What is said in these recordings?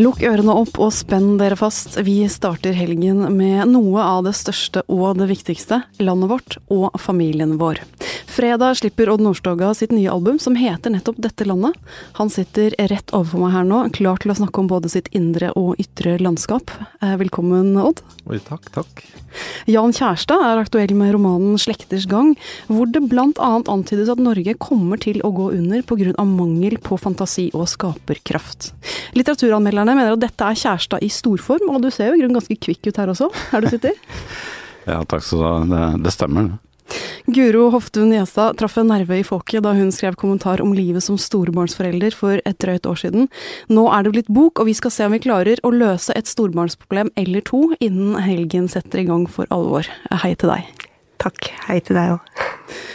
Lukk ørene opp og spenn dere fast. Vi starter helgen med noe av det største og det viktigste. Landet vårt og familien vår. Fredag slipper Odd Nordstoga sitt nye album, som heter nettopp Dette landet. Han sitter rett overfor meg her nå, klar til å snakke om både sitt indre og ytre landskap. Eh, velkommen, Odd. Oi, takk, takk. Jan Kjærstad er aktuell med romanen 'Slekters gang', hvor det bl.a. antydes at Norge kommer til å gå under pga. mangel på fantasi og skaperkraft. Litteraturanmelderne mener at dette er Kjærstad i storform, og du ser jo i grunnen ganske kvikk ut her også, her du sitter. Ja, takk skal du ha. Det, det stemmer, det. Guro Hoftun Gjestad traff en nerve i folket da hun skrev kommentar om livet som storbarnsforelder for et drøyt år siden. Nå er det blitt bok, og vi skal se om vi klarer å løse et storbarnsproblem eller to innen helgen setter i gang for alvor. Hei til deg. Takk. Hei til deg òg.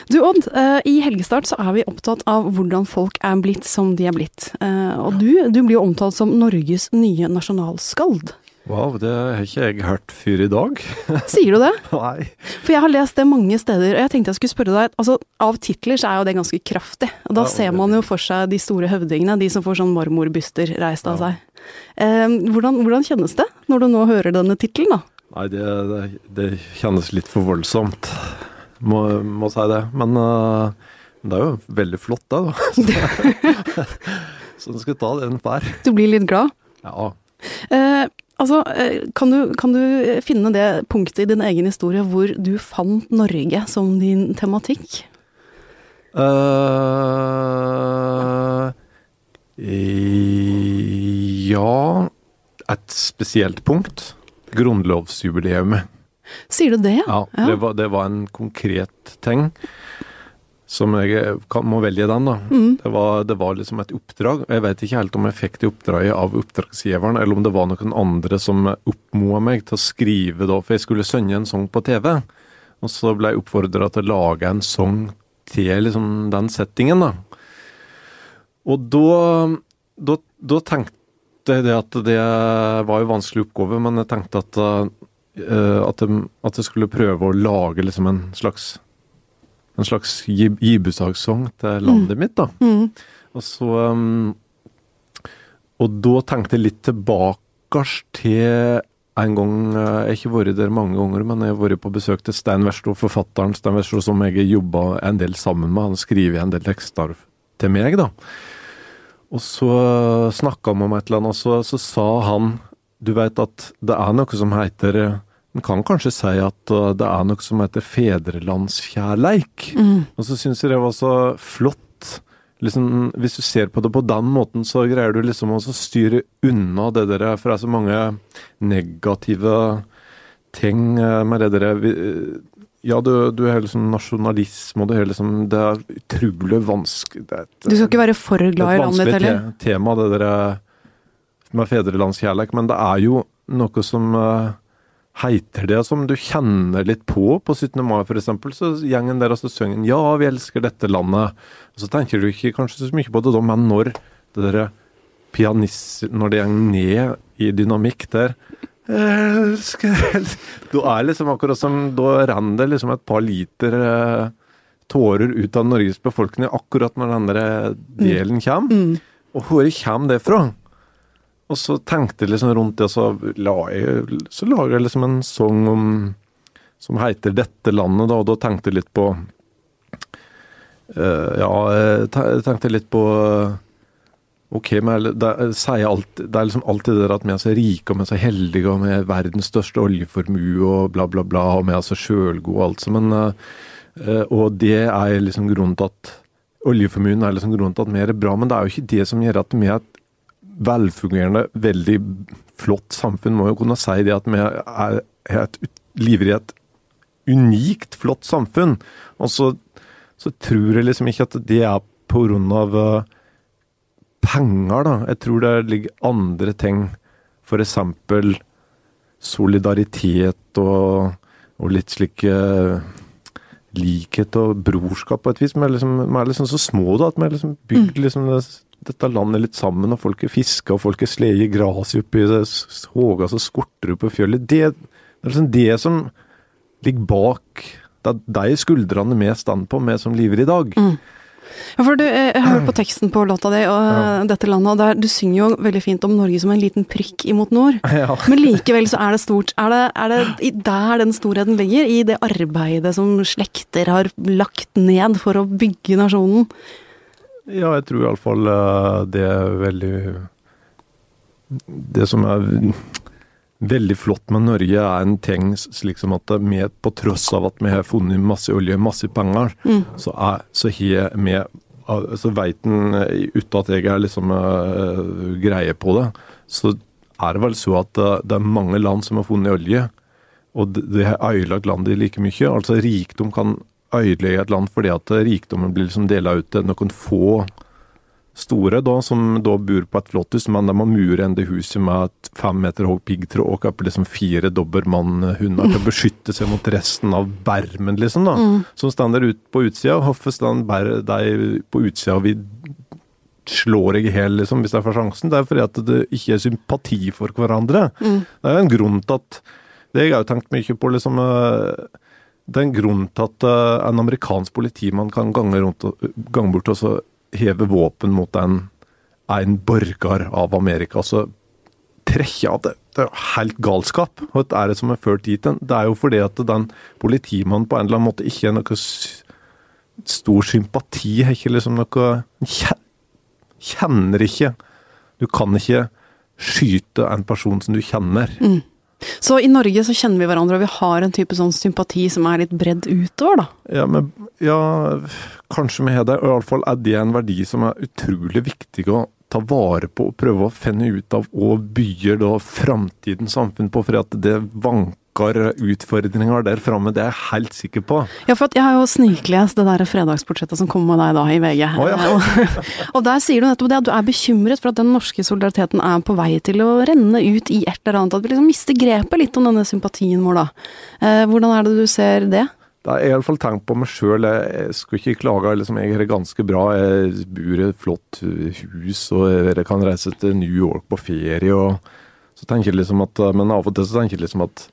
Du Odd, eh, i Helgestart så er vi opptatt av hvordan folk er blitt som de er blitt. Eh, og du, du blir jo omtalt som Norges nye nasjonalskald. Wow, det har ikke jeg hørt før i dag. Sier du det? Nei. For jeg har lest det mange steder, og jeg tenkte jeg skulle spørre deg altså Av titler så er jo det ganske kraftig. Og da Ja, ser man jo for seg de store høvdingene, de som får sånn marmorbyster reist av Ja. seg. Eh, hvordan, hvordan kjennes det, når du nå hører denne tittelen, da? Nei, det, det, det kjennes litt for voldsomt, må, må si det. Men uh, det er jo veldig flott, det, da. Så du skal ta det en får. Du blir litt glad? Ja. Eh, altså, eh, kan du, kan du finne det punktet i din egen historie hvor du fant Norge som din tematikk? Uh, ja Et spesielt punkt. Grunnlovsjubileet. Sier du det? Ja, Det, var, det var en konkret ting. Som jeg må velge den, da. Mm. Det, var, det var liksom et oppdrag. Jeg vet ikke helt om jeg fikk det oppdraget av oppdragsgiveren, eller om det var noen andre som oppmoda meg til å skrive da, for jeg skulle synge en sang på TV. Og så ble jeg oppfordra til å lage en sang til liksom den settingen, da. Og da, da, da tenkte jeg det at det var jo vanskelig oppgave, men jeg tenkte at, uh, at, jeg, at jeg skulle prøve å lage liksom en slags en slags gi- til landet mitt, da. Mm. Og så um, Og da tenkte jeg litt tilbake til en gang eh, Jeg har ikke vært der mange ganger, men jeg har vært på besøk til Stein Westro, forfatteren Stein Westro, som jeg har jobba en del sammen med. Han skriver en del tekster til meg, da. Og så snakka vi om et eller annet, og så, så sa han Du vet at det er noe som heter En kan kanskje si at uh, det er noe som heter fedrelandskjærleik. Mm. Og så syns jeg det var så flott. Liksom, hvis du ser på det på den måten, så greier du liksom å styre unna det der, for det er så mange negative ting eh, med det der Ja, du, du har liksom nasjonalisme, og du har liksom Det er utrolig vanskelig det er et- Du skal ikke være for er glad i et landet ditt vanskelig heller? te tema, det der med fedrelandskjærleik, men det er jo noe som eh, heiter det, som du kjenner litt på. På 17. mai, eksempel, så gjengen der og så synger 'Ja, vi elsker dette landet'. Og så tenker du ikke kanskje så mye på det da, men når det derre pianist Når det går ned i dynamikk der Elsker, Da er liksom akkurat som Da renner det liksom et par liter eh, tårer ut av Norges befolkning akkurat når den der delen kommer. Mm. Og hvor kommer det fra? Og så tenkte jeg liksom rundt det, og så la jeg, så laget jeg liksom en sang om som heter 'Dette landet', da, og da tenkte jeg litt på uh, Ja, jeg jeg tenkte litt på eh, Ok, men det, sier alt, det er liksom alltid det der at vi er så rike og vi er så heldige og vi er verdens største oljeformue og bla, bla, bla, og vi er så sjølgode og alt sånt, men eh, Og det er liksom grunnen til at Oljeformuen er liksom grunnen til at vi er bra, men det er jo ikke det som gjør at vi er velfungerende, veldig flott samfunn. Må jo kunne si det at vi er, et, lever i et unikt flott samfunn. Og så, så tror jeg liksom ikke at det er av eh, penger, da. Jeg tror det ligger andre ting. Eksempel solidaritet og, og litt slik eh, likhet og brorskap på et vis. Vi er liksom, vi er liksom så små da, at vi har liksom bygd liksom det, dette landet litt sammen, og folk er fiska, og folk er gresset oppi hoga s- håga som skorter du på fjellet. Det, det er liksom det som ligger bak Det er de skuldrene vi står på, vi som lever i dag. Mm. Ja, for du, eh, Jeg hørt på teksten på låta di og ja. dette landet, og der, du synger jo veldig fint om Norge som en liten prikk imot nord. Ja. Men likevel så er det stort. Er det, er det der den storheten ligger? I det arbeidet som slekter har lagt ned for å bygge nasjonen? Ja, jeg tror iallfall eh, det er veldig Det som er veldig flott med Norge, er en ting slik som at vi, på tross av at vi har funnet masse olje, masse penger, mm. så, er, så har vi så veit en eh, uten at jeg er liksom uh, greie på det, så er det vel så at uh, det er mange land som har funnet olje, og det, det har ødelagt landet like mye. Altså rikdom kan ødelegge et land fordi at rikdommen blir liksom dela ut til noen få store, da, som da bor på et flott hus, men de må mure enn det huset med et fem meter høyt piggtråd og kappe liksom fire dobbermannhunder til å beskytte seg mot resten av bermen, liksom, da. Mm. Som står ut på utsida. Hvorfor står de på utsida og vi slår jeg i hjel, liksom, hvis jeg får sjansen? Det er fordi at det ikke er sympati for hverandre. Mm. Det er en grunn til at Det jeg har jo tenkt mye på, liksom eh, det er en grunn til at eh, en amerikansk politimann kan gange, rundt, gange bort og så heve våpen mot en, en borger av Amerika. så trekke av det. Det er jo helt galskap. Hva er det som er ført dit? Det er jo fordi at den politimannen på en eller annen måte ikke er noe stor sympati. Ikke liksom noe Kjenner ikke. Du kan ikke skyte en person som du kjenner. Mm. Så i Norge så kjenner vi hverandre, og vi har en type sånn sympati som er litt bredd utover, da? Ja, men, ja kanskje vi har det. Iallfall er det en verdi som er utrolig viktig å ta vare på og prøve å finne ut av og bygger da framtidens samfunn på, for at det vanker utfordringer der framme, det er jeg helt sikker på. Ja, for jeg har jo sniklest det der fredagsbudsjettet som kom med deg da i VG. Oh, ja. og, og, der sier du nettopp det, at du er bekymret for at den norske solidariteten er på vei til å renne ut i et eller annet. At vi liksom mister grepet litt om denne sympatien vår da. Eh, hvordan er det du ser det? Det har jeg iallfall tenkt på meg sjøl. Jeg skulle ikke klage. Liksom, jeg har det ganske bra. Jeg bor i et flott hus, og jeg kan reise til New York på ferie. og så tenker jeg liksom at, Men av og til så tenker jeg liksom at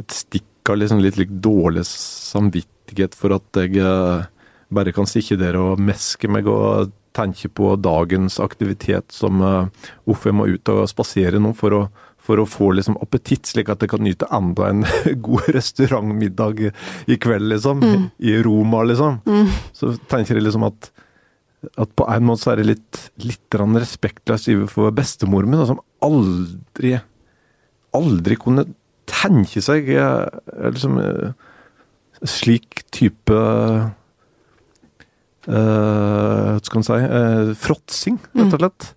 et stikk av liksom litt, litt dårlig samvittighet for at jeg eh, bare kan sitte der og meske meg og tenke på dagens aktivitet som uff, jeg må ut og spasere nå for å, for å få liksom appetitt, slik at jeg kan nyte enda en god restaurantmiddag i kveld, liksom. Mm. I Roma, liksom. Mm. Så tenker jeg liksom at at på en måte så er det litt, litt respektløst overfor bestemor min, som aldri aldri kunne tenke seg liksom slik type uh, Hva skal man si uh, Fråtsing, rett og mm. slett.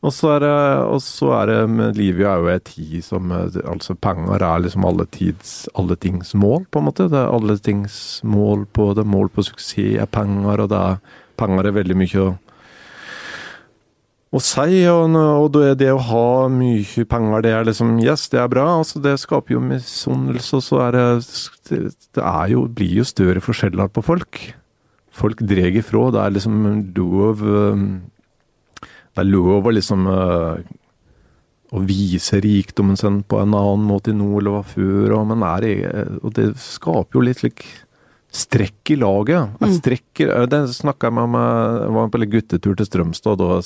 Og så er det, og så er det livet er jo ei tid som Altså, penger er liksom alle tids Alle tings mål, på en måte. Det er alle tings mål på det. Mål på suksess er penger, og det er Penger er veldig mye å å si. Og, og det, det, å ha mye penger, det er liksom Yes, det er bra. altså Det skaper jo misunnelse, og så er det Det er jo, blir jo større forskjeller på folk. Folk drar ifra. Det er liksom lov um, Det er lov å liksom uh, å vise rikdommen sin på en annen måte i nord hva før, og, men er og det skaper jo litt slik Strekk i laget. Jeg mm. strekker, det snakka jeg med om jeg var på guttetur til Strømstad. Da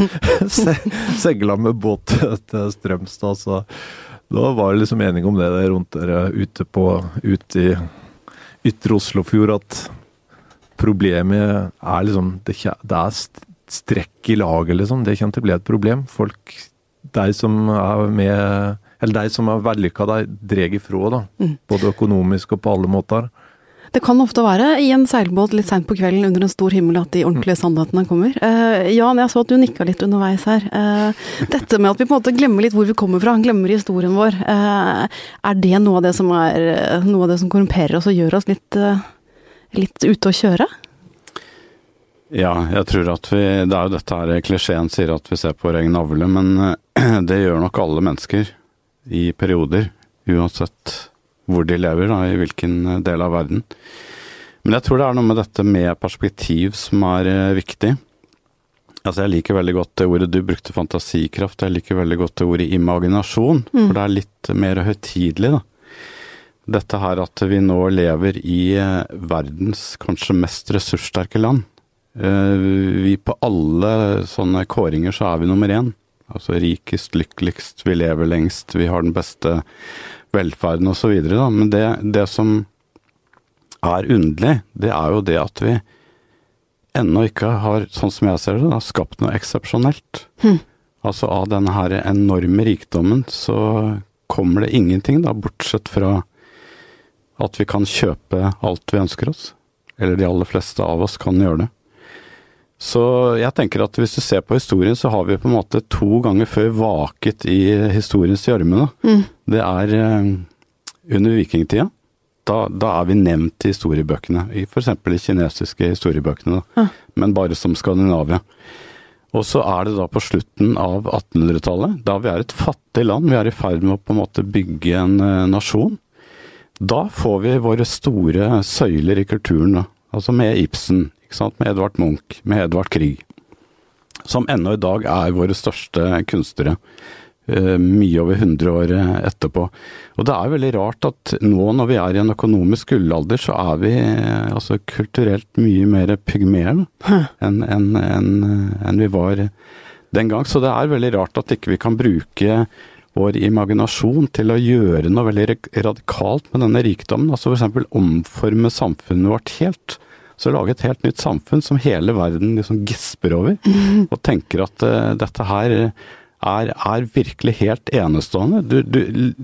se, seila med båt til Strømstad. Så da var det liksom enige om det der rundt der ute på ute i ytre Oslofjord, at problemet er liksom Det, det er strekk i laget, liksom. Det kommer til å bli et problem. Folk, de som er med Eller de som er vellykka, de drar ifra, da. Mm. Både økonomisk og på alle måter. Det kan ofte være i en seilbåt litt seint på kvelden under en stor himmel at de ordentlige mm. sannhetene kommer. Uh, Jan, jeg så at du nikka litt underveis her. Uh, dette med at vi på en måte glemmer litt hvor vi kommer fra, glemmer historien vår. Uh, er det noe av det som er noe av det som korrumperer oss og gjør oss litt, litt ute å kjøre? Ja, jeg tror at vi Det er jo dette her klisjeen sier at vi ser på vår egen navle, men det gjør nok alle mennesker i perioder. Uansett hvor de lever, da, i hvilken eh, del av verden. Men jeg tror det er noe med dette med perspektiv som er uh, viktig. Altså Jeg liker veldig godt det ordet du brukte, fantasikraft. Jeg liker veldig godt det ordet imaginasjon, mm. for det er litt mer høytidelig, da. Dette her at vi nå lever i uh, verdens kanskje mest ressurssterke land. Eh, vi på alle sånne kåringer så er vi nummer én. Altså rikest, lykkeligst, vi lever lengst, vi har den beste velferden osv. Men det, det som er underlig, det er jo det at vi ennå ikke har, sånn som jeg ser det, da, skapt noe eksepsjonelt. Hm. Altså av denne her enorme rikdommen så kommer det ingenting, da, bortsett fra at vi kan kjøpe alt vi ønsker oss. Eller de aller fleste av oss kan gjøre det. Så jeg tenker at hvis du ser på historien, så har vi på en måte to ganger før vaket i historiens gjørme. Mm. Det er eh, under vikingtida. Da, da, er vi nevnt i historiebøkene, f.eks. de kinesiske historiebøkene, da. Ja. men bare som Skandinavia. Og så er det da på slutten av 1800-tallet, da vi er et fattig land, vi er i ferd med å på en måte bygge en eh, nasjon. Da får vi våre store søyler i kulturen, da. Altså med Ibsen? Med Edvard Munch, med Edvard Grieg. Som ennå i dag er våre største kunstnere. eh, Mye over 100 år etterpå. Og det er veldig rart at nå når vi er i en økonomisk gullalder, så er vi eh, altså kulturelt mye mer pygmeer enn en, en, en vi var den gang. Så det er veldig rart at ikke vi kan bruke vår imaginasjon til å gjøre noe veldig radikalt med denne rikdommen. Altså f.eks. omforme samfunnet vårt helt. Så lage et helt nytt samfunn som hele verden liksom gisper over, og tenker at uh, dette her er, er virkelig helt enestående. Du, du,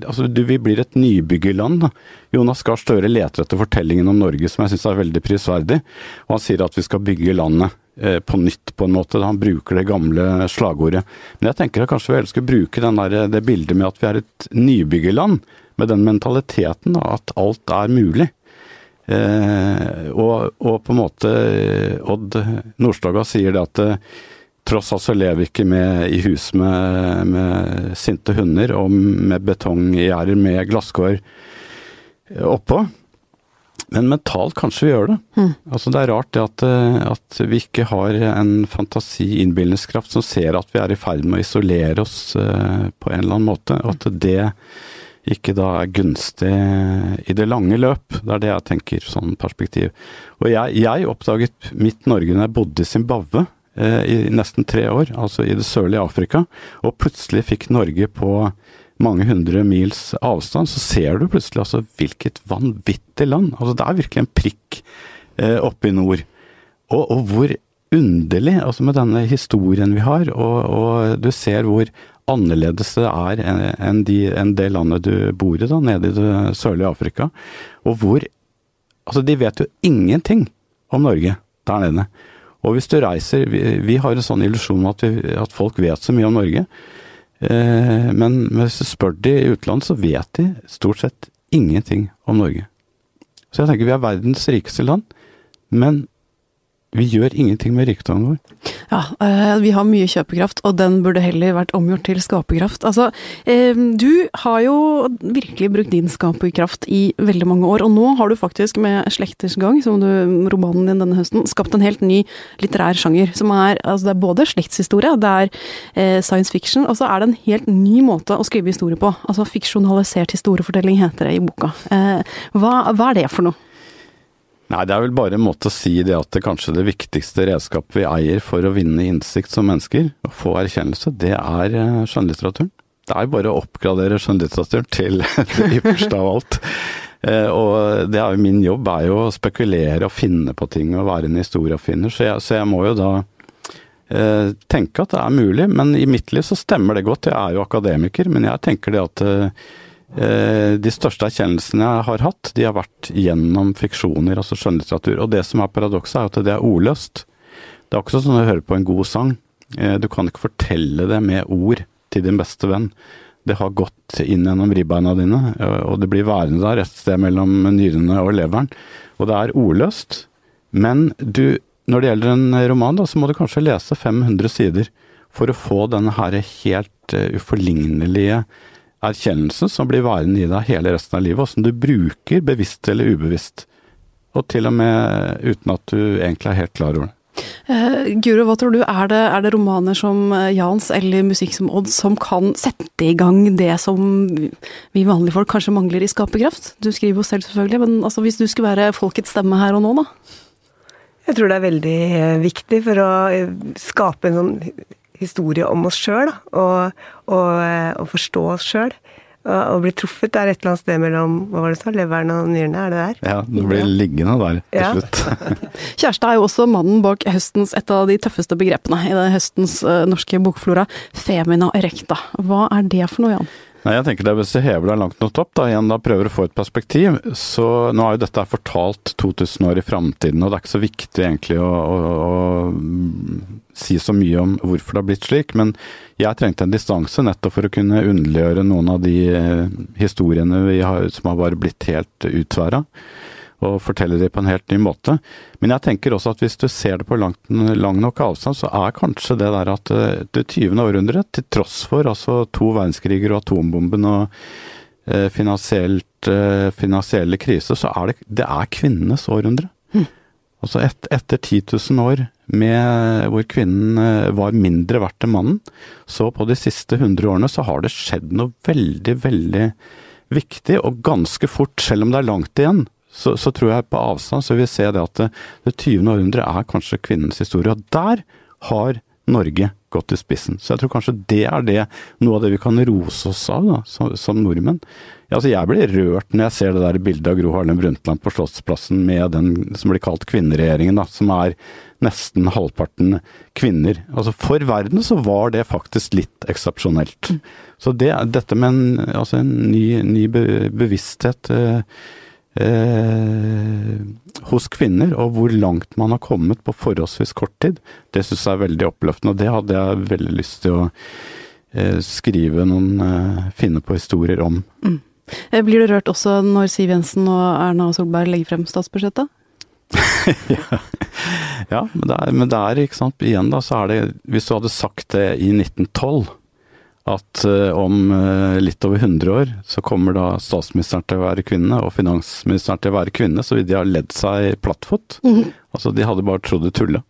altså, du, vi blir et nybyggerland. Da. Jonas Gahr Støre leter etter fortellingen om Norge som jeg syns er veldig prisverdig. Og han sier at vi skal bygge landet eh, på nytt, på en måte. Da. Han bruker det gamle slagordet. Men jeg tenker at kanskje vi heller skulle bruke den der, det bildet med at vi er et nybyggerland. Med den mentaliteten da, at alt er mulig. Eh, og, og på en måte eh, Odd Nordstoga sier det at eh, tross alt så lever vi ikke med, i hus med, med sinte hunder og med betonggjerder med glasskår oppå. Men mentalt kanskje vi gjør det. Mm. Altså Det er rart det at, eh, at vi ikke har en fantasi, innbilningskraft, som ser at vi er i ferd med å isolere oss eh, på en eller annen måte. At det ikke da er gunstig i det lange løp. Det er det jeg tenker, sånn perspektiv. Og jeg, jeg oppdaget mitt Norge når jeg bodde i Zimbabwe eh, i nesten tre år, altså i det sørlige Afrika, og plutselig fikk Norge på mange hundre mils avstand, så ser du plutselig altså hvilket vanvittig land. Altså det er virkelig en prikk eh, oppe i nord. Og, og hvor underlig, altså med denne historien vi har, og, og du ser hvor annerledes det er enn de, enn det landet du bor i, da, nede i det sørlige Afrika. Og hvor Altså, de vet jo ingenting om Norge der nede. Og hvis du reiser Vi, vi har en sånn illusjon om at, at folk vet så mye om Norge. Eh, men hvis du spør de i utlandet, så vet de stort sett ingenting om Norge. Så jeg tenker vi er verdens rikeste land, men vi gjør ingenting med rikdommen vår. Ja, eh, vi har mye kjøpekraft, og den burde heller vært omgjort til skaperkraft. Altså, eh, du har jo virkelig brukt din skaperkraft i veldig mange år, og nå har du faktisk med 'Slekters gang', som du, romanen din denne høsten, skapt en helt ny litterær sjanger. Som er, altså det er både slektshistorie, det er eh, science fiction, og så er det en helt ny måte å skrive historie på. Altså fiksjonalisert historiefortelling heter det i boka. Hva, hva er det for noe? Nei, det er vel bare en måte å si det at det kanskje det viktigste redskapet vi eier for å vinne innsikt som mennesker, og få erkjennelse, det er eh, skjønnlitteraturen. Det er jo bare å oppgradere skjønnlitteraturen til det ypperste av alt. Eh, Og det er jo min jobb, er jo å spekulere og finne på ting og være en historieoppfinner, så jeg, så jeg må jo da eh, tenke at det er mulig. Men i mitt liv så stemmer det godt, jeg er jo akademiker, men jeg tenker det at de største erkjennelsene jeg har hatt, de har vært gjennom fiksjoner, altså skjønnlitteratur. Og det som er paradokset, er at det er ordløst. Det er også sånn å høre på en god sang. Eh, Du kan ikke fortelle det med ord til din beste venn. Det har gått inn gjennom ribbeina dine, eh, og det blir værende der et sted mellom nyrene og leveren. Og det er ordløst. Men du, når det gjelder en roman, da, så må du kanskje lese 500 sider for å få denne her helt eh, uforlignelige erkjennelsen som blir værende i deg hele resten av livet, og som du bruker bevisst eller ubevisst. Og til og med uten at du egentlig er helt klar over det. Uh, Guro, hva tror du, er det, er det romaner som eh, Jans eller musikk som Odd som kan sette i gang det som vi vanlige folk kanskje mangler i skaperkraft? Du skriver jo selv selvfølgelig, men altså, hvis du skulle være folkets stemme her og nå, da? Jeg tror det er veldig eh, viktig for å skape en sånn historie om oss sjøl, og, og, eh, og, forstå oss sjøl. Å bli truffet er et eller annet sted mellom hva var det så, leveren og nyrene, er det der? Ja, du blir liggende der til Ja. slutt. Kjæreste er jo også mannen bak høstens et av de tøffeste begrepene i det høstens eh, norske bokflora, femina erecta. Hva er det for noe, Jan? Nei, jeg tenker det Hvis du hever deg langt nok opp, da. Igjen da prøver å få et perspektiv, så nå er jo dette fortalt 2000 år i framtiden, og det er ikke så viktig egentlig å, å, å si så mye om hvorfor det har blitt slik, men jeg trengte en distanse nettopp for å kunne underliggjøre noen av de eh, historiene har, som har bare blitt helt utværa og fortelle det på en helt ny måte. Men jeg tenker også at hvis du ser det på langt, lang nok avstand, så er kanskje det der at eh, det 20. århundret, til tross for altså to verdenskriger og atombomben og eh, finansielt, eh, finansielle kriser, så er det, det er kvinnenes århundre. Altså et, etter 10 000 år med, hvor kvinnen eh, var mindre verdt enn mannen, så på de siste 100 årene så har det skjedd noe veldig, veldig viktig, og ganske fort, selv om det er langt igjen, så, så tror jeg på avstand så vil vi se det at det, det 20. århundre er kanskje kvinnens historie. Og der har Norge gått i spissen. Så jeg tror kanskje det er det, noe av det vi kan rose oss av da, som, som nordmenn. Ja, altså jeg blir rørt når jeg ser det der bildet av Gro Harlem Brundtland på Slottsplassen med den som blir kalt kvinneregjeringen, da, som er nesten halvparten kvinner. Altså For verden så var det faktisk litt eksepsjonelt. Så det, dette med en, altså en ny, ny bevissthet eh, eh, hos kvinner, og hvor langt man har kommet på forholdsvis kort tid, det syns jeg er veldig oppløftende. Og det hadde jeg veldig lyst til å eh, skrive noen eh, Finne på historier om. Mm. Blir du rørt også når Siv Jensen og Erna Solberg legger frem statsbudsjettet? Ja, men det, er, men det er, ikke sant, igjen da, så er det Hvis du hadde sagt det i 1912, at eh, om eh, litt over 100 år så kommer da statsministeren til å være kvinne, og finansministeren til å være kvinne, så vil de ha ledd seg plattfot. Altså, de hadde bare trodd det tulla.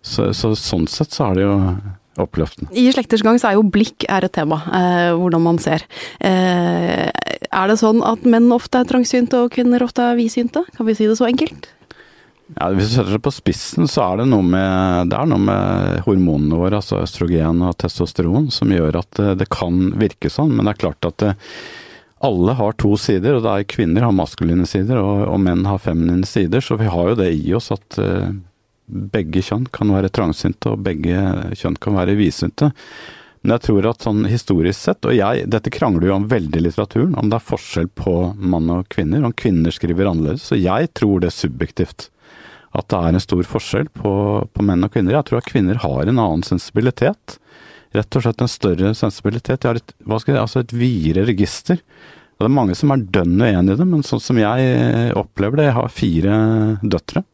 Så, så sånn sett så er det jo oppløftende. I Slekters gang så er jo blikk er et tema, eh, hvordan man ser. Eh, er det sånn at menn ofte er trangsynte og kvinner ofte er vidsynte? Kan vi si det så enkelt? Ja, hvis du setter det på spissen, så er det noe med, det er noe med hormonene våre, altså østrogen og testosteron, som gjør at det, det kan virke sånn. Men det er klart at det, alle har to sider, og det er kvinner har maskuline sider, og, og menn har feminine sider. Så vi har jo det i oss at eh, begge kjønn kan være trangsynte, og begge kjønn kan være vidsynte. Men jeg tror at sånn historisk sett, og jeg, dette krangler jo om veldig i litteraturen, om det er forskjell på mann og kvinner, om kvinner skriver annerledes. Så jeg tror det subjektivt. At det er en stor forskjell på, på menn og kvinner. Jeg tror at kvinner har en annen sensibilitet. Rett og slett en større sensibilitet. De har et, hva skal jeg, altså et videre register. Og det er mange som er dønn uenig i det, men sånn som jeg opplever det, jeg har fire døtre.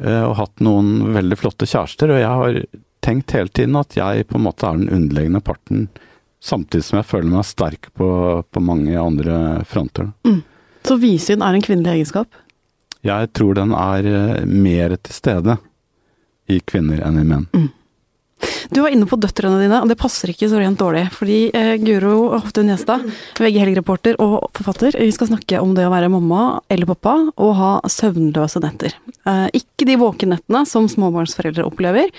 eh, Og hatt noen veldig flotte kjærester, og jeg har tenkt hele tiden at jeg på en måte er den underliggende parten, samtidig som jeg føler meg sterk på, på mange andre fronter. Så vidsyn er en kvinnelig egenskap? Jeg tror den er eh, mer til stede i kvinner enn i menn. Du var inne på døtrene dine, og det passer ikke så rent dårlig. Fordi eh, Guro Hoftun Gjestad, VG Helg-reporter og forfatter, vi skal snakke om det å være mamma eller pappa og ha søvnløse netter. Eh, ikke de våkenettene som småbarnsforeldre opplever.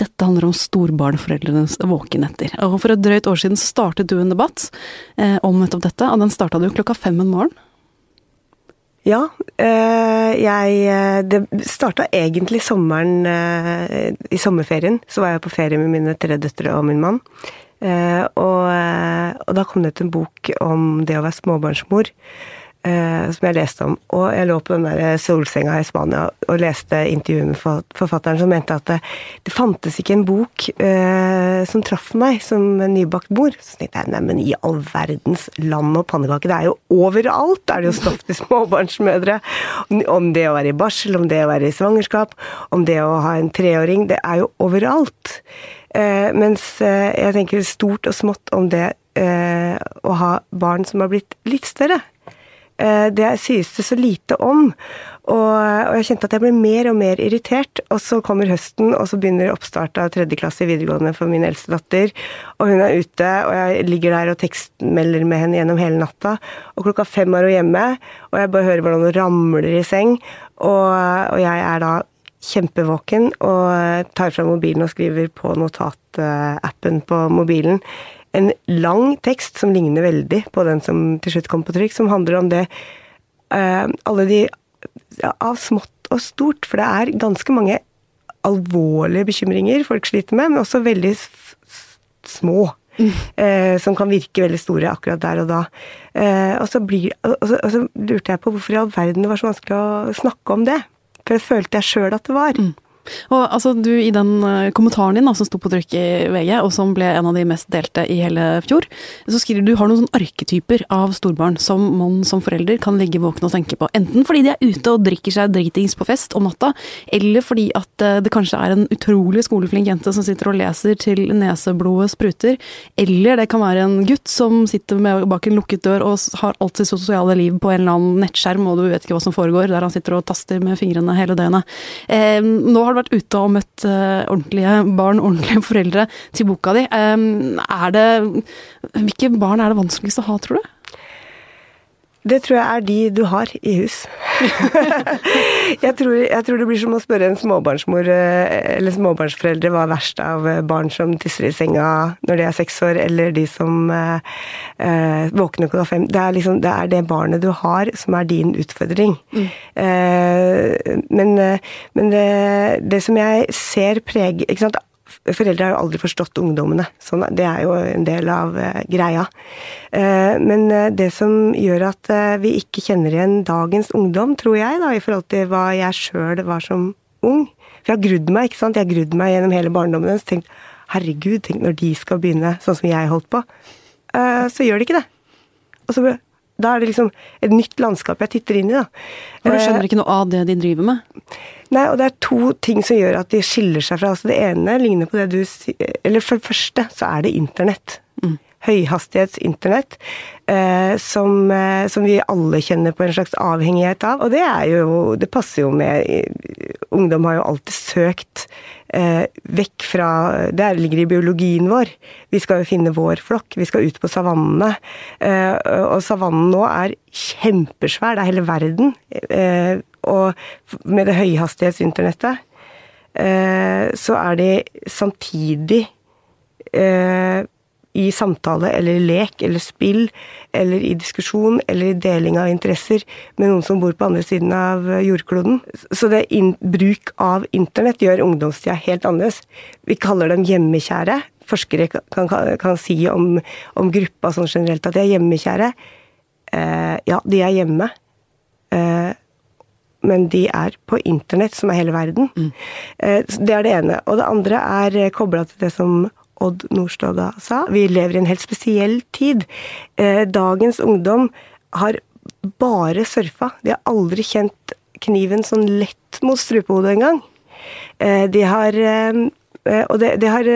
Dette handler om storbarnforeldrenes våkenetter. Og for et drøyt år siden startet du en debatt eh, om nettopp dette, og den starta du klokka fem en morgen. Ja, eh, jeg eh, Det starta egentlig sommeren eh, I sommerferien så var jeg på ferie med mine tre døtre og min mann. Og, og da kom det ut en bok om det å være småbarnsmor. Eh, som jeg leste om. Og jeg lå på den der solsenga i Spania og leste intervjuet med forfatteren som mente at det, det fantes ikke en bok eh, som traff meg som en nybakt mor. Så tenkte jeg nei, men i all verdens land og pannekake, det er jo overalt er det jo stoff til småbarnsmødre. Om det å være i barsel, om det å være i svangerskap, om det å ha en treåring. Det er jo overalt. Eh, mens eh, jeg tenker stort og smått om det eh, å ha barn som har blitt litt større. Eh, det sies det så lite om. Og, og jeg kjente at jeg ble mer og mer irritert. Og så kommer høsten, og så begynner oppstart av tredje klasse i videregående for min eldste datter. Og hun er ute, og jeg ligger der og tekstmelder med henne gjennom hele natta. Og klokka fem er hun hjemme, og jeg bare hører hvordan hun ramler i seng. Og, og jeg er da kjempevåken og tar fra mobilen og skriver på notatappen på mobilen en lang tekst som ligner veldig på den som til slutt kom på trykk, som handler om det uh, Alle de ja, Av smått og stort, for det er ganske mange alvorlige bekymringer folk sliter med, men også veldig små. Mm. Eh, som kan virke veldig store akkurat der og da. Eh, og, så blir, og, så, og, så lurte jeg på hvorfor i all verden det var så vanskelig å snakke om det. For det følte jeg sjøl at det var. Mm. Og altså, du I den uh, kommentaren din da, som sto på trykk i VG, og som ble en av de mest delte i hele fjor, så skriver du har noen sånn arketyper av storbarn som man som forelder kan ligge våken og tenke på. Enten fordi de er ute og drikker seg dritings på fest om natta, eller fordi at uh, det kanskje er en utrolig skoleflink jente som sitter og leser til neseblodet spruter, eller det kan være en gutt som sitter bak en lukket dør og har alt sitt sosiale liv på en eller annen nettskjerm, og du vet ikke hva som foregår, der han sitter og taster med fingrene hele døgnet. Eh, nå har vært ute og møtt uh, ordentlige barn, ordentlige foreldre til boka di. Er det Hvilke barn er det vanskeligst å ha, tror du? Det tror jeg er de du har i hus. jeg, tror, jeg, tror, det blir som å spørre en småbarnsmor eh, eller småbarnsforeldre hva er verst av eh, barn som tisser i senga når de er seks år, eller de som eh, eh, våkner klokka fem. Det er, liksom, det er, det barnet du har, som er din utfordring. Mm. Eh, men, men det, det, som jeg ser preger? Foreldre har jo aldri forstått ungdommene. Sånn, det er jo en del av uh, greia. Uh, men uh, det som gjør at vi ikke kjenner igjen dagens ungdom, tror jeg, da, i forhold til hva jeg sjøl var som ung For jeg har grudd meg ikke sant? Jeg har grudd meg gjennom hele barndommen og tenkt herregud, tenk når de skal begynne sånn som jeg holdt på. så gjør de ikke det. Og så da er det liksom et nytt landskap jeg titter inn i, da. For du skjønner ikke noe av det de driver med? Nei, og det er to ting som gjør at de skiller seg fra. Altså det ene ligner på det du sier Eller for det første så er det internett. Mm. Høyhastighetsinternett. Eh, som, eh, som, vi alle kjenner på en slags avhengighet av. Og det er jo Det passer jo med Ungdom har jo alltid søkt eh, vekk fra Det ligger i biologien vår. Vi skal jo finne vår flokk. Vi skal ut på savannene. Eh, og savannen nå er kjempesvær. Det er hele verden. Eh, og med det høyhastighetsinternettet eh, så er de samtidig eh, i samtale eller lek eller spill eller i diskusjon eller i deling av interesser med noen som bor på andre siden av jordkloden. Så det bruk av internett gjør ungdomstida helt annerledes. Vi kaller dem hjemmekjære. Forskere kan, kan, kan si om, om, gruppa sånn generelt at de er hjemmekjære. Eh, ja, de er hjemme. Eh, men de er på internett, som er hele verden. Mm. Eh, det er det ene. Og det andre er kobla til det som Odd Nordstoga sa. Vi lever i en helt spesiell tid. Eh, dagens ungdom har bare surfa. De har aldri kjent kniven sånn lett mot strupehodet engang. Eh, de har eh, Og det, de har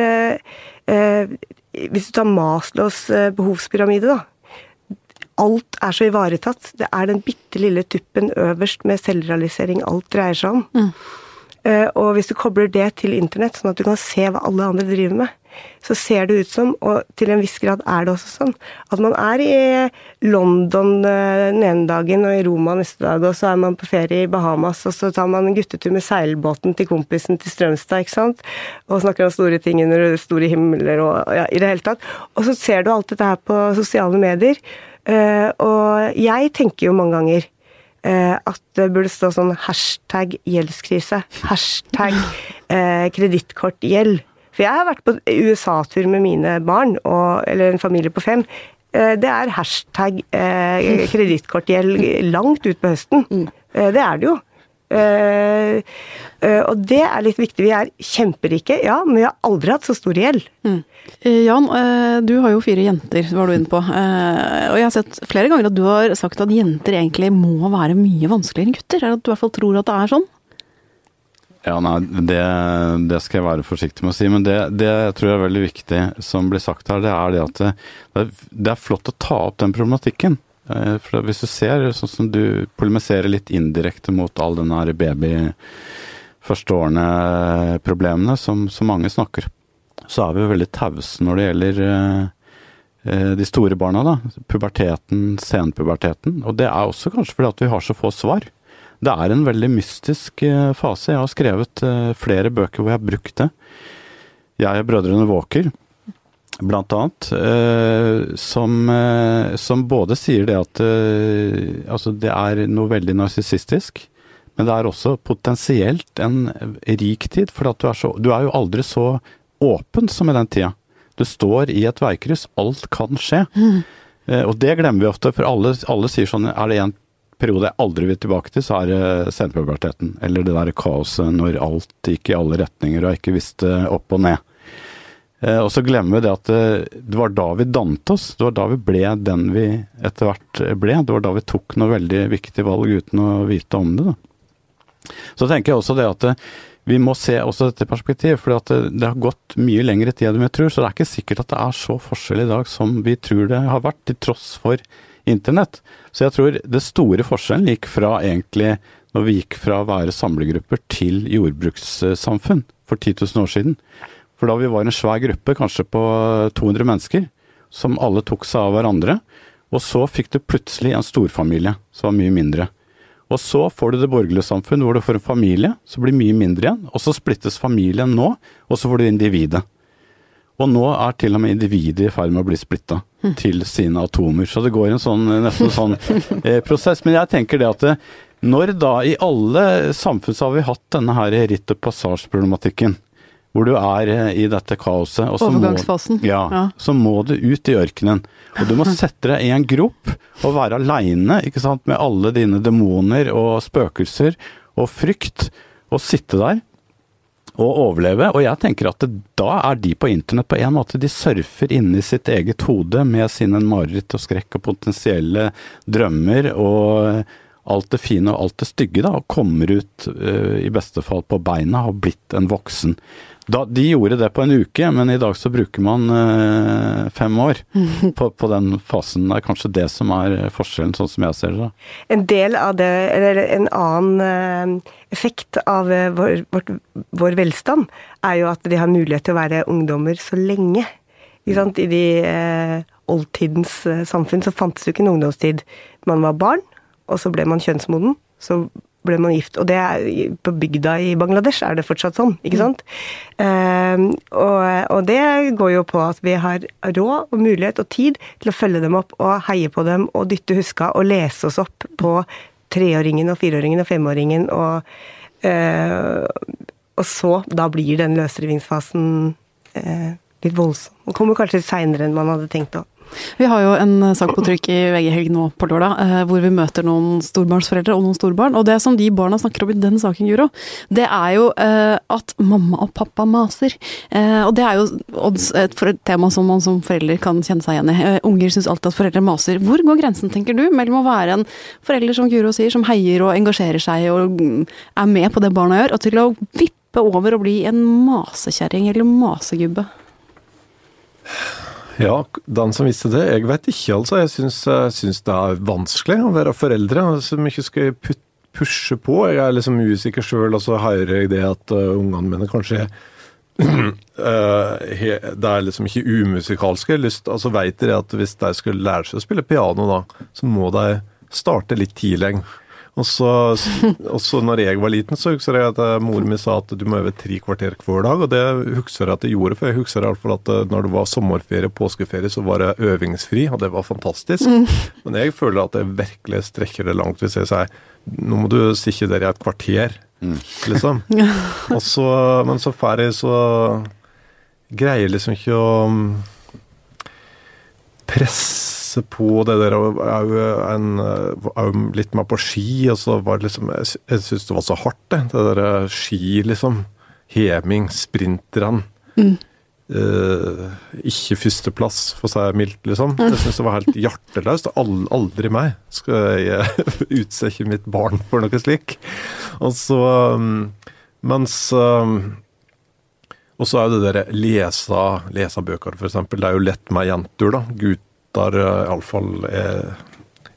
Hvis du tar Maslows behovspyramide, da. Alt er så ivaretatt. Det er den bitte lille tuppen øverst med selvrealisering alt dreier seg om. Mm. Og hvis du kobler det til internett, sånn at du kan se hva alle andre driver med, så ser det ut som, og til en viss grad er det også sånn, at man er i London eh, den ene dagen og i Roma neste dag, og så er man på ferie i Bahamas, og så tar man en guttetur med seilbåten til kompisen til Strømstad, ikke sant, og snakker om store ting under store himler og ja, i det hele tatt. Og så ser du alt dette her på sosiale medier, og jeg tenker jo mange ganger eh, at det burde stå sånn hashtag gjeldskrise, hashtag kredittkortgjeld. For jeg har vært på USA-tur med mine barn, og, eller en familie på fem. Eh, det er hashtag eh, kredittkortgjeld langt utpå høsten. Mm. Eh, det er det jo. Uh, uh, og det er litt viktig. Vi er kjemperike, ja, men vi har aldri hatt så stor gjeld. Mm. Uh, Jan, du har jo fire jenter, var du inne på. og jeg har sett flere ganger at du har sagt at jenter egentlig må være mye vanskeligere enn gutter. Er det at du i hvert fall tror at det er sånn? Ja, nei, det, det, skal jeg være forsiktig med å si. Men det, det jeg tror jeg er veldig viktig som blir sagt her, det er det at det, det er flott å ta opp den problematikken. Eh, for hvis du ser, sånn som du polemiserer litt indirekte mot all den her baby førsteårene-problemene som, som, mange snakker, så er vi jo veldig tause når det gjelder eh, eh, de store barna, da. Puberteten, senpuberteten. Og det er også kanskje fordi at vi har så få svar. Det er en veldig mystisk eh, fase. Jeg har skrevet eh, flere bøker hvor jeg har brukt det. Jeg og brødrene Walker, blant annet, eh, som, eh, som både sier det at eh, altså det er noe veldig narsissistisk, men det er også potensielt en rik tid, for du, er så, du er jo aldri så åpen som i den tida. Du står i et veikryss, alt kan skje. Eh, og det glemmer vi ofte, for alle, alle sier sånn Er det en periode jeg aldri vil tilbake til, så er det senpuberteten. Eller det der kaoset når alt gikk i alle retninger og jeg ikke visste opp og ned. Eh, og så glemmer vi det at det, det var da vi dannet oss. Det var da vi ble den vi etter hvert ble. Det var da vi tok noe veldig viktig valg uten å vite om det. Da. Så tenker jeg også det at eh, vi må se også dette perspektivet, for det, det, har gått mye lengre tid enn vi tror. Så det er ikke sikkert at det er så forskjell i dag som vi tror det har vært, til tross for internett. Så jeg tror det store forskjellen gikk fra egentlig når vi gikk fra å være samlegrupper til jordbrukssamfunn for 10 000 år siden. For da vi var en svær gruppe, kanskje på 200 mennesker, som alle tok seg av hverandre. Og så fikk du plutselig en storfamilie som var mye mindre. Og så får du det borgerlige samfunn hvor du får en familie, som blir mye mindre igjen. Og så splittes familien nå, og så får du individet. Og nå er til og med individet i ferd med å bli splitta mm. til sine atomer. Så det går en sånn, nesten sånn eh, prosess. Men jeg tenker det at det, når da i alle samfunn så har vi hatt denne her ritt og passasjeproblematikken, hvor du er eh, i dette kaoset. Og så Overgangsfasen. Må, ja, ja, så må du ut i ørkenen. Og du må sette deg i en grop og være aleine med alle dine demoner og spøkelser og frykt, og sitte der og overleve. Og jeg tenker at det, da er de på internett på en måte. De surfer inni sitt eget hode med sine mareritt og skrekk og potensielle drømmer og alt det fine og alt det stygge, da, og kommer ut uh, i beste fall på beina og blitt en voksen. Da, de gjorde det på en uke, men i dag så bruker man uh, fem år på, på, den fasen. Det er kanskje det som er forskjellen, sånn som jeg ser det. Da. En del av det, eller en annen uh, effekt av vår, vårt, vår, velstand, er jo at de har mulighet til å være ungdommer så lenge. I de oldtidens samfunn så fantes jo ikke en ungdomstid. Man var barn, og så ble man kjønnsmoden. Så ble man gift. Og det er, på bygda i Bangladesh er det fortsatt sånn, ikke mm. sant? Mm. Og, og, det går jo på at vi har råd og mulighet og tid til å følge dem opp og heie på dem og dytte huska og lese oss opp på treåringen og fireåringen og femåringen og uh, Og så, da blir den løsrivingsfasen uh, litt voldsom. Den kommer kanskje seinere enn man hadde tenkt òg. Vi har jo en eh, sak på trykk i VG Helg nå på lørdag, eh, hvor vi møter noen storbarnsforeldre og noen storbarn. Og det som de barna snakker om i den saken, Guro, det er jo eh, at mamma og pappa maser. Og det er jo et tema som man som forelder kan kjenne seg igjen i. Unger syns alltid at foreldre maser. Hvor går grensen, tenker du, mellom å være en forelder, som Guro sier, som heier og engasjerer seg og mm, er med på det barna gjør, og til å vippe over og bli en masekjerring eller masegubbe? Ja, den som visste det. Jeg vet ikke, altså. Jeg syns, det er vanskelig å være foreldre. Så mye skal jeg pushe på. Jeg er liksom usikker sjøl, og så hører jeg det at uh, ungene mine kanskje he, Det er liksom ikke umusikalsk. Jeg lyst, altså vet dere at hvis de skulle lære seg å spille piano, da, så må de starte litt tidlig. Og så, og når jeg var liten, så husker jeg at moren min sa at du må øve tre kvarter hver dag. Og det husker jeg at jeg gjorde, for jeg husker iallfall at eh, når det var sommerferie, påskeferie, så var det øvingsfri, og det var fantastisk. Mm. Men jeg føler at jeg virkelig strekker det langt hvis jeg sier nå må du sitte der i et kvarter, mm. liksom. Og så, men så får jeg så Greier liksom ikke å presse på det der er jo litt mer på ski, og så var det liksom Jeg, jeg syns det var så hardt, det. Det der eh, ski, liksom. Heming, sprinterne. Mm. Uh, ikke førsteplass, for å si mildt, liksom. Jeg syns det var helt hjerteløst. Aldri meg skal jeg utsette mitt barn for noe slik. Og så um, Mens um, Og så er det der lese, lese bøker, eksempel. Det er jo lett med jenter, da. Gutt gutter eh, iallfall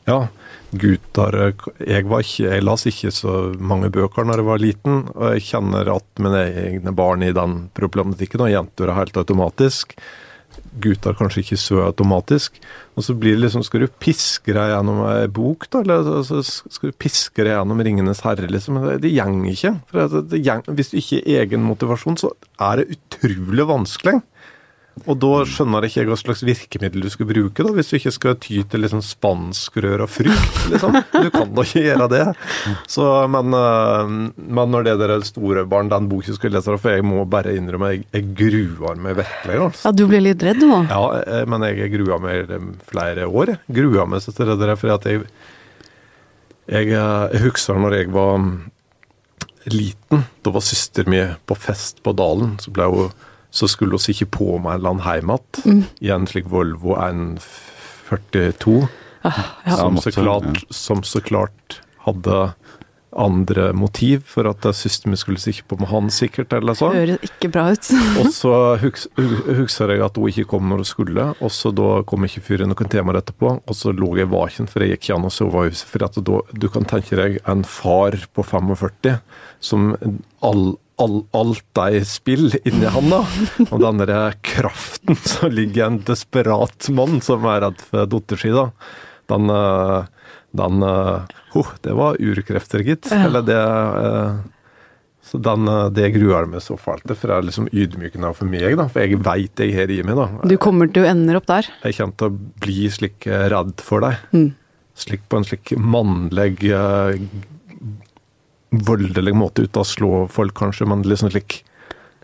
Ja, gutter eh, Jeg var ikke Jeg las ikke så mange bøker når jeg var liten, og jeg kjenner at mine egne barn i den problematikken, og jenter er helt automatisk. Gutter kanskje ikke så automatisk. Og så blir det liksom Skal du piske deg gjennom ei bok, da? Eller altså, skal du piske deg gjennom 'Ringenes herre', liksom? Det, det gjeng ikke. For det, det gjeng, hvis du ikke har egen motivasjon, så er det utrolig vanskelig. Og da skjønner jeg ikke hva slags virkemiddel du skal bruke, da, hvis du ikke skal ty til liksom spanskrør og frukt. liksom. Du kan da ikke gjøre det. Så, men, eh, men når det er store barn, den boka skal jeg lese, for jeg må bare innrømme jeg, jeg gruer meg virkelig. altså. Ja, Du blir litt redd nå? Ja, eh, men jeg gruer meg flere år. Jeg gruer meg til det der, for at jeg, jeg, jeg husker når jeg var liten, da var søster mi på fest på Dalen. så ble hun så skulle oss ikke på med en annen hjem igjen mm. i en slik Volvo 142, ah, ja. som, så klart, som, så klart, hadde andre motiv for at systemet skulle sitte på med han, sikkert, eller sånn. Høres ikke bra ut. og så husker jeg at hun ikke kom når hun skulle, og så da kom ikke fyren noen timer etterpå, og så lå jeg vaken, for jeg gikk ikke an å sove i huset. For at da, du kan tenke deg en far på 45 som all, all, alt de spiller inni han, da. Og den derre kraften som ligger i en desperat mann som er redd for dattera si, da. Den, eh, den oh, Det var urkrefter, gitt. Eller det uh, så den, Det gruer meg så fælt for det er liksom ydmykende for meg, da. For jeg veit jeg har i meg, da. Du kommer til å ende opp der? Jeg kommer til å bli slik redd for deg. Mm. Slik på en slik mannlig voldelig måte ut av å slå folk, kanskje, men liksom slik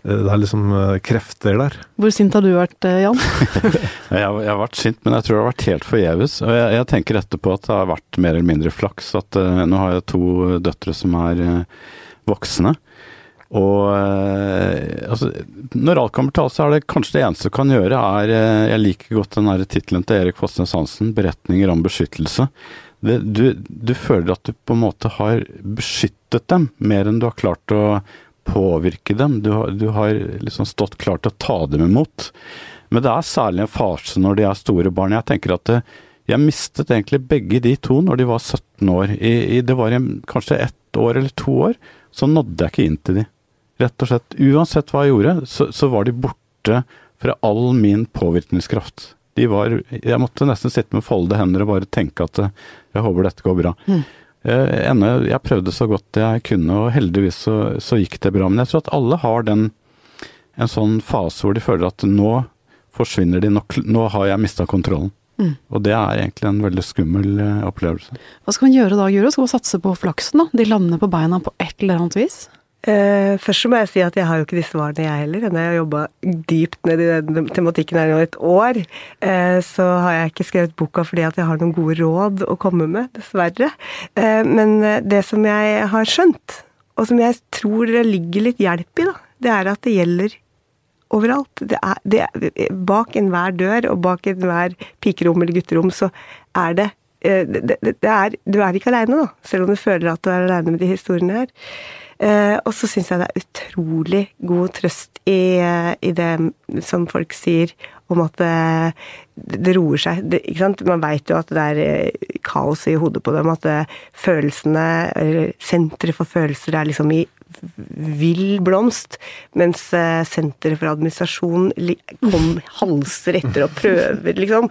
eh, det er liksom eh, krefter der. Hvor sint har du vært, eh, Jan? jeg, har, jeg, har, vært sint, men jeg tror det har vært helt forgjeves. Og jeg, jeg, tenker etterpå at det har vært mer eller mindre flaks. At uh, nå har jeg to døtre som er uh, voksne. Og uh, altså, når alt kommer til alt, så er det kanskje det eneste du kan gjøre, er Jeg liker godt den tittelen til Erik Fossnes Hansen, 'Beretninger om beskyttelse' det, du, du, føler at du på en måte har beskyttet dem mer enn du har klart å påvirke dem. Du har, du har liksom stått klar til å ta dem imot. Men det er særlig en fase når de er store barn. Jeg tenker at det, jeg mistet egentlig begge de to når de var 17 år. I, i, det var en, kanskje ett år eller to år, så nådde jeg ikke inn til de. Rett og slett. Uansett hva jeg gjorde, så, så var de borte fra all min påvirkningskraft de var Jeg måtte nesten sitte med foldede hender og bare tenke at eh, jeg håper dette går bra. Mm. Ennå, jeg prøvde så godt jeg kunne, og heldigvis så, så, gikk det bra. Men jeg tror at alle har den en sånn fase hvor de føler at nå forsvinner de, nå, nå har jeg mista kontrollen. Mm. Og det er egentlig en veldig skummel eh, opplevelse. Hva skal man gjøre da, Guro? Skal man satse på flaksen, da? De lander på beina på et eller annet vis? Uh, først må jeg si at jeg har jo ikke de svarene, jeg heller. Jeg har jobba dypt ned i den tematikken her i et år. Uh, så har jeg ikke skrevet boka fordi at jeg har noen gode råd å komme med, dessverre. Uh, men det som jeg har skjønt, og som jeg tror det ligger litt hjelp i, da, det er at det gjelder overalt. Det er, det er, bak enhver dør og bak enhver pikerom eller gutterom så er det det, det, det er, du er ikke aleine, da, selv om du føler at du er aleine med de historiene her. Eh, og så syns jeg det er utrolig god trøst i, eh, i, det som folk sier om at det, det roer seg. Det, Man veit jo at det er eh, kaos i hodet på dem, at det, følelsene, senteret for følelser, er liksom i vill blomst, mens senteret for administrasjon kom halser etter og prøver, liksom,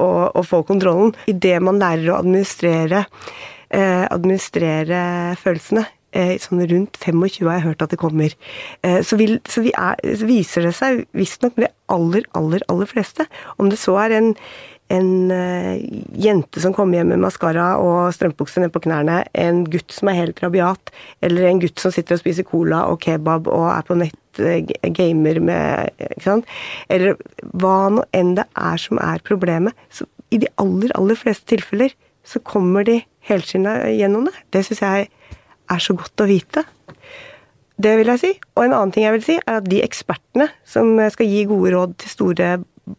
å, å få kontrollen. Idet man lærer å administrere, administrere følelsene, Eh, sånn rundt 25 har jeg hørt at det kommer. Eh, så, vil, så, er, så viser det seg visstnok med de aller, aller, aller fleste. Om det så er en, en uh, jente som kommer hjem med maskara og strømpebukse ned på knærne, en gutt som er helt rabiat, eller en gutt som sitter og spiser cola og kebab og er på nett, gamer med ikke sant? Eller hva nå enn det er som er problemet. Så i de aller, aller fleste tilfeller så kommer de helskinna gjennom det. Det syns jeg er så godt å vite. Det vil jeg si. Og en annen ting jeg vil si, er at de ekspertene som skal gi gode råd til store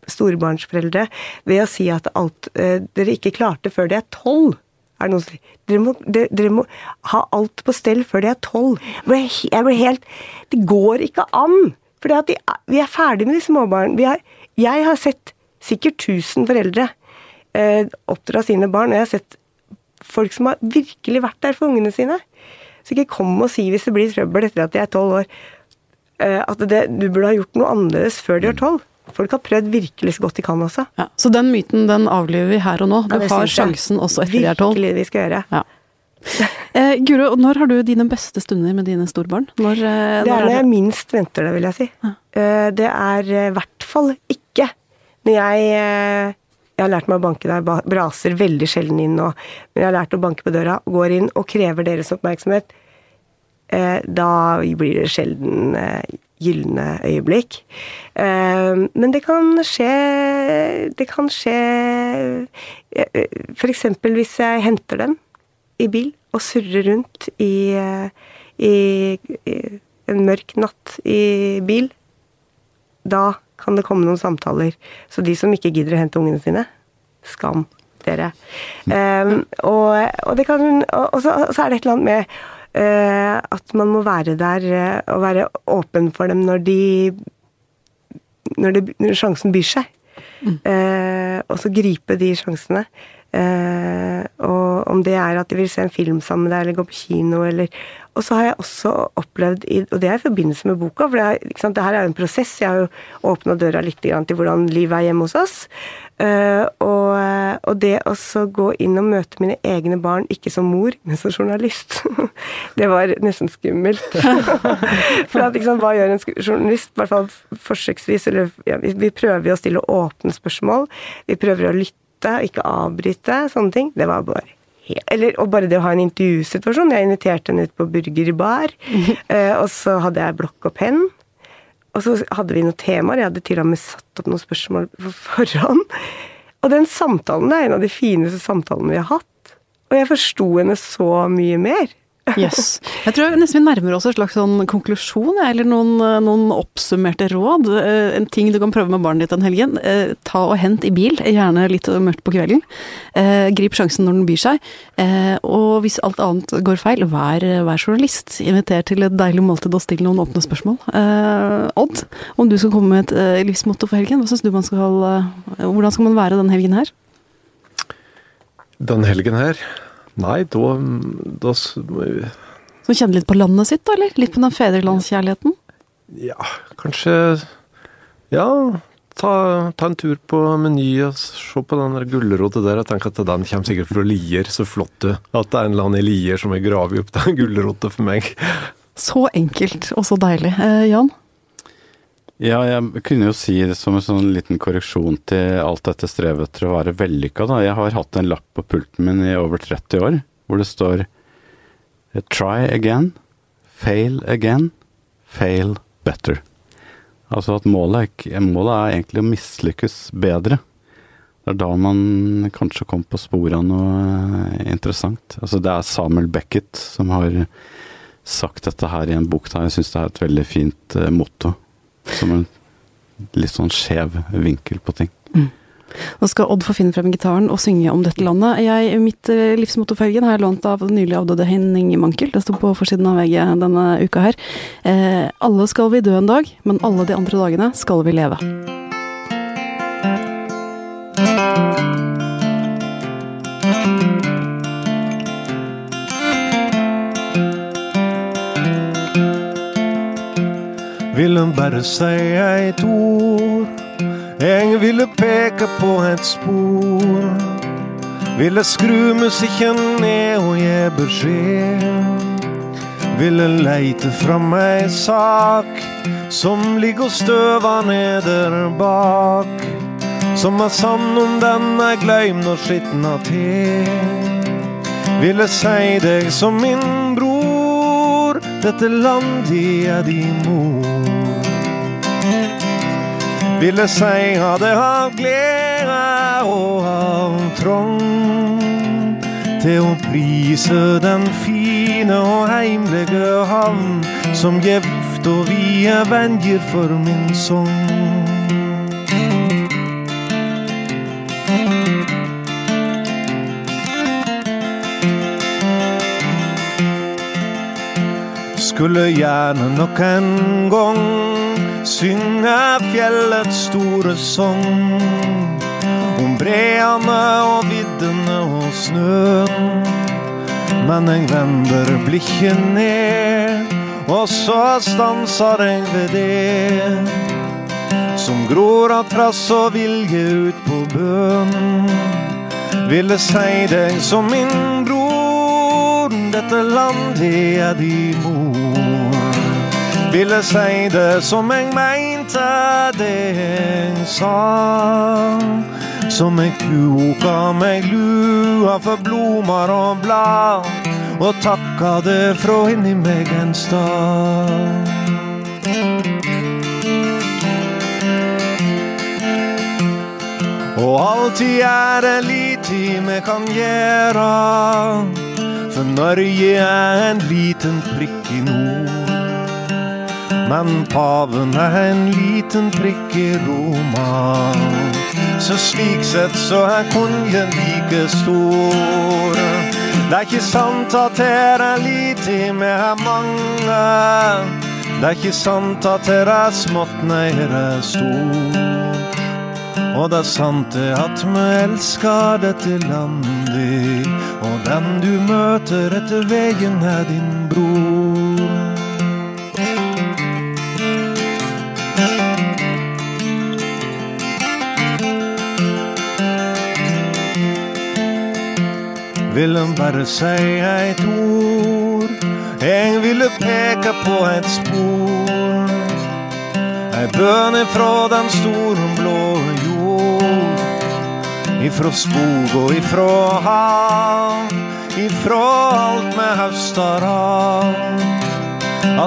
storbarnsforeldre ved å si at alt eh, dere ikke klarte før de er tolv er det noen som dere må, dere, dere må ha alt på stell før de er tolv. Jeg ble helt Det går ikke an! For vi er ferdig med de småbarn. jeg har sett sikkert 1000 foreldre eh, oppdra sine barn, og jeg har sett folk som har virkelig vært der for ungene sine. Så ikke kom og si hvis det blir trøbbel etter at de er tolv år, eh, at det, du burde ha gjort noe annerledes før de er tolv. Folk har prøvd virkelig så godt de kan også. Ja, så den myten den avliver vi her og nå. Du Ja, har sjansen jeg. også etter de er tolv. Virkelig vi skal gjøre. Ja. Eh, Guro, når har du dine beste stunder med dine storbarn? Når, eh, Det når er når jeg minst venter det, vil jeg si. Eh, Det er i hvert fall ikke når jeg eh, Jeg har lært meg å banke der, braser veldig sjelden inn nå, men jeg har lært å banke på døra, går inn og krever deres oppmerksomhet. Eh, Da blir det sjelden eh, gylne øyeblikk. Eh, Men det kan skje Det kan skje eksempel hvis jeg henter dem i bil og surrer rundt i, i, i en mørk natt i bil, da kan det komme noen samtaler. Så de som ikke gidder å hente ungene sine, skam dere. Um, og, og, det kan, og, så, og så er det et eller annet med uh, at man må være der uh, og være åpen for dem når de når, det, når sjansen byr seg. Uh, og så gripe de sjansene. Og om det er at de vil se en film sammen med deg, eller gå på kino, eller Og så har jeg også opplevd, og det er i forbindelse med boka, for det, er, ikke sant, det her er jo en prosess. Jeg har jo åpna døra litt til hvordan livet er hjemme hos oss. Eh, og, og det å gå inn og møte mine egne barn, ikke som mor, men som journalist, det var nesten skummelt. For at, sant, hva gjør en journalist? I hvert fall forsøksvis. Eller, ja, vi, prøver jo å stille åpne spørsmål. Vi prøver å lytte, ikke avbryte. Sånne ting. Det var bare Eller og bare det å ha en intervjusituasjon. Jeg inviterte henne ut på burgerbar, eh, og så hadde jeg blokk og penn. Og så hadde vi noen temaer. Jeg hadde til og med satt opp noen spørsmål på forhånd. Og den samtalen er en av de fineste samtalene vi har hatt. Og jeg forsto henne så mye mer. Yes. Jeg tror nesten vi nærmer oss en slags sånn konklusjon, eller noen, noen oppsummerte råd. Eh, En ting du kan prøve med barnet ditt den helgen. eh, Ta og hent i bil, gjerne litt mørkt på kvelden. Eh, Grip sjansen når den byr seg. Eh, Og hvis alt annet går feil, vær, vær journalist. Inviter til et deilig måltid og still noen åpne spørsmål. Eh, Odd, om du skal komme med et eh, livsmotto for helgen, hva syns du man skal eh, Hvordan skal man være den helgen her? Den helgen her Nei, da, da Så Som kjenner litt på landet sitt, da, eller? Litt på den fedrelandskjærligheten? Ja, kanskje Ja, ta, ta en tur på Meny og se på den der gulrota der. Jeg tenker at den kommer sikkert fra Lier, så flott du. At det er en eller annen i Lier som har gravd opp den gulrota for meg. Så enkelt og så deilig. Eh, Jan? Ja, jeg kunne jo si det som en sånn liten korreksjon til alt dette strevet etter å være vellykka, da. Jeg har hatt en lapp på pulten min i over 30 år hvor det står Try again, fail again, fail better. Altså at målet målet er egentlig å mislykkes bedre. Det er da man kanskje kom på sporet av noe eh, interessant. Altså det er Samuel Beckett som har sagt dette her i en bok. der. Jeg syns det er et veldig fint eh, motto. Som en litt sånn skjev vinkel på ting. Nå skal Odd få finne frem gitaren og synge om dette landet. Jeg, mitt eh, livsmotto for har jeg lånt av nylig avdøde Henning Mankel. Det sto på forsiden av VG denne uka her. Eh, alle skal vi dø en dag, men alle de andre dagene skal vi leve. Ville bare si et ord. Jeg ville peke på et spor. Ville skru musikken ned og gi beskjed. Ville leite fram ei sak som ligger og støver neder bak. Som er sann om den er gløymd og skitna til. Ville si deg som min bror, dette landet er din mor. Ville ha det av glede og av trong. Til å prise den fine og heimlige havn, som gift og vide venjer for min sogn. Skulle gjerne nok en gang synge fjellets store sang. Om breene og viddene og snøen. Men jeg vender blikket ned, og så stanser jeg ved det. som gror av trass og vilje ut på bønn. Ville si deg som min bror, dette landet er din mor. Ville si det som jeg mente det jeg sa. Som jeg koka meg lua for blomar og blad, og takka det fra inni meg en stad. Og alltid er det lite vi kan gjera, for Norge er en liten prikk i nord. Men paven er en liten prikk i Roma. Så slik sett så er kongen like stor. Det er ikke sant at her er lite, vi er mange. Det er ikke sant at her er smått, nei, her er stort. Og det er sant det at vi elsker dette landet, og den du møter etter veien er din bror. Vil en bare si et ord, jeg ville peke på et spor. Ei bønn ifra den store blå jord. Ifra skog og ifra hav, ifra alt vi høster av.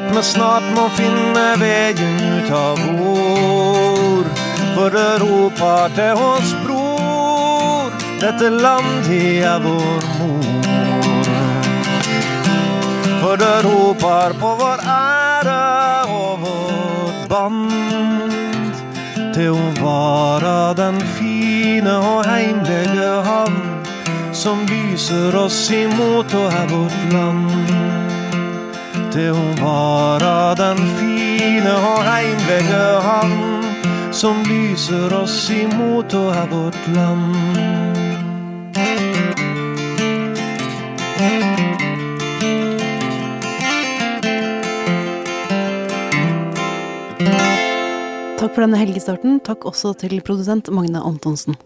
At vi snart må finne veien ut av ord. For det roper til oss, dette landet er vår mor. For det roper på vår ære og vårt band til å være den fine og heimlige havn som lyser oss imot og er vårt land. Til å være den fine og heimlige havn som lyser oss imot og er vårt land. Takk for denne helgestarten. Takk også til produsent Magne Antonsen.